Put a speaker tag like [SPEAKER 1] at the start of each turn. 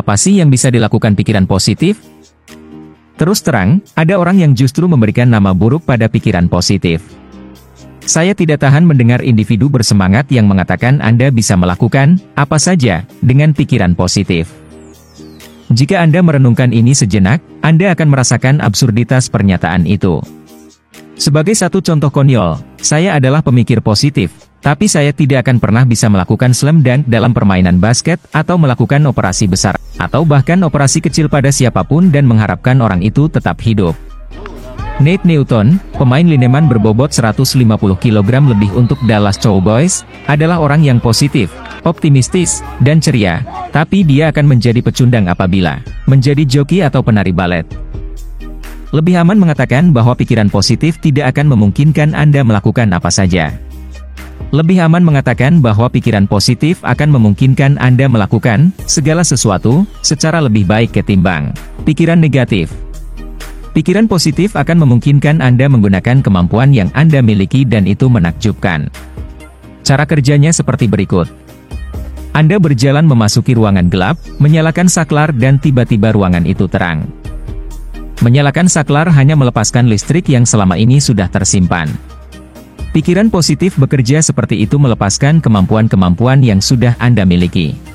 [SPEAKER 1] Apa sih yang bisa dilakukan pikiran positif? Terus terang, ada orang yang justru memberikan nama buruk pada pikiran positif. Saya tidak tahan mendengar individu bersemangat yang mengatakan Anda bisa melakukan apa saja dengan pikiran positif. Jika Anda merenungkan ini sejenak, Anda akan merasakan absurditas pernyataan itu. Sebagai satu contoh konyol, saya adalah pemikir positif, tapi saya tidak akan pernah bisa melakukan slam dunk dalam permainan basket atau melakukan operasi besar, atau bahkan operasi kecil pada siapa pun dan mengharapkan orang itu tetap hidup. Nate Newton, pemain lineman berbobot 150 kg lebih untuk Dallas Cowboys, adalah orang yang positif, optimistis, dan ceria, tapi dia akan menjadi pecundang apabila menjadi joki atau penari balet. Lebih aman mengatakan bahwa pikiran positif tidak akan memungkinkan Anda melakukan apa saja. Lebih aman mengatakan bahwa pikiran positif akan memungkinkan Anda melakukan segala sesuatu secara lebih baik ketimbang pikiran negatif. Pikiran positif akan memungkinkan Anda menggunakan kemampuan yang Anda miliki dan itu menakjubkan. Cara kerjanya seperti berikut. Anda berjalan memasuki ruangan gelap, menyalakan saklar dan tiba-tiba ruangan itu terang. Menyalakan saklar hanya melepaskan listrik yang selama ini sudah tersimpan. Pikiran positif bekerja seperti itu melepaskan kemampuan-kemampuan yang sudah Anda miliki.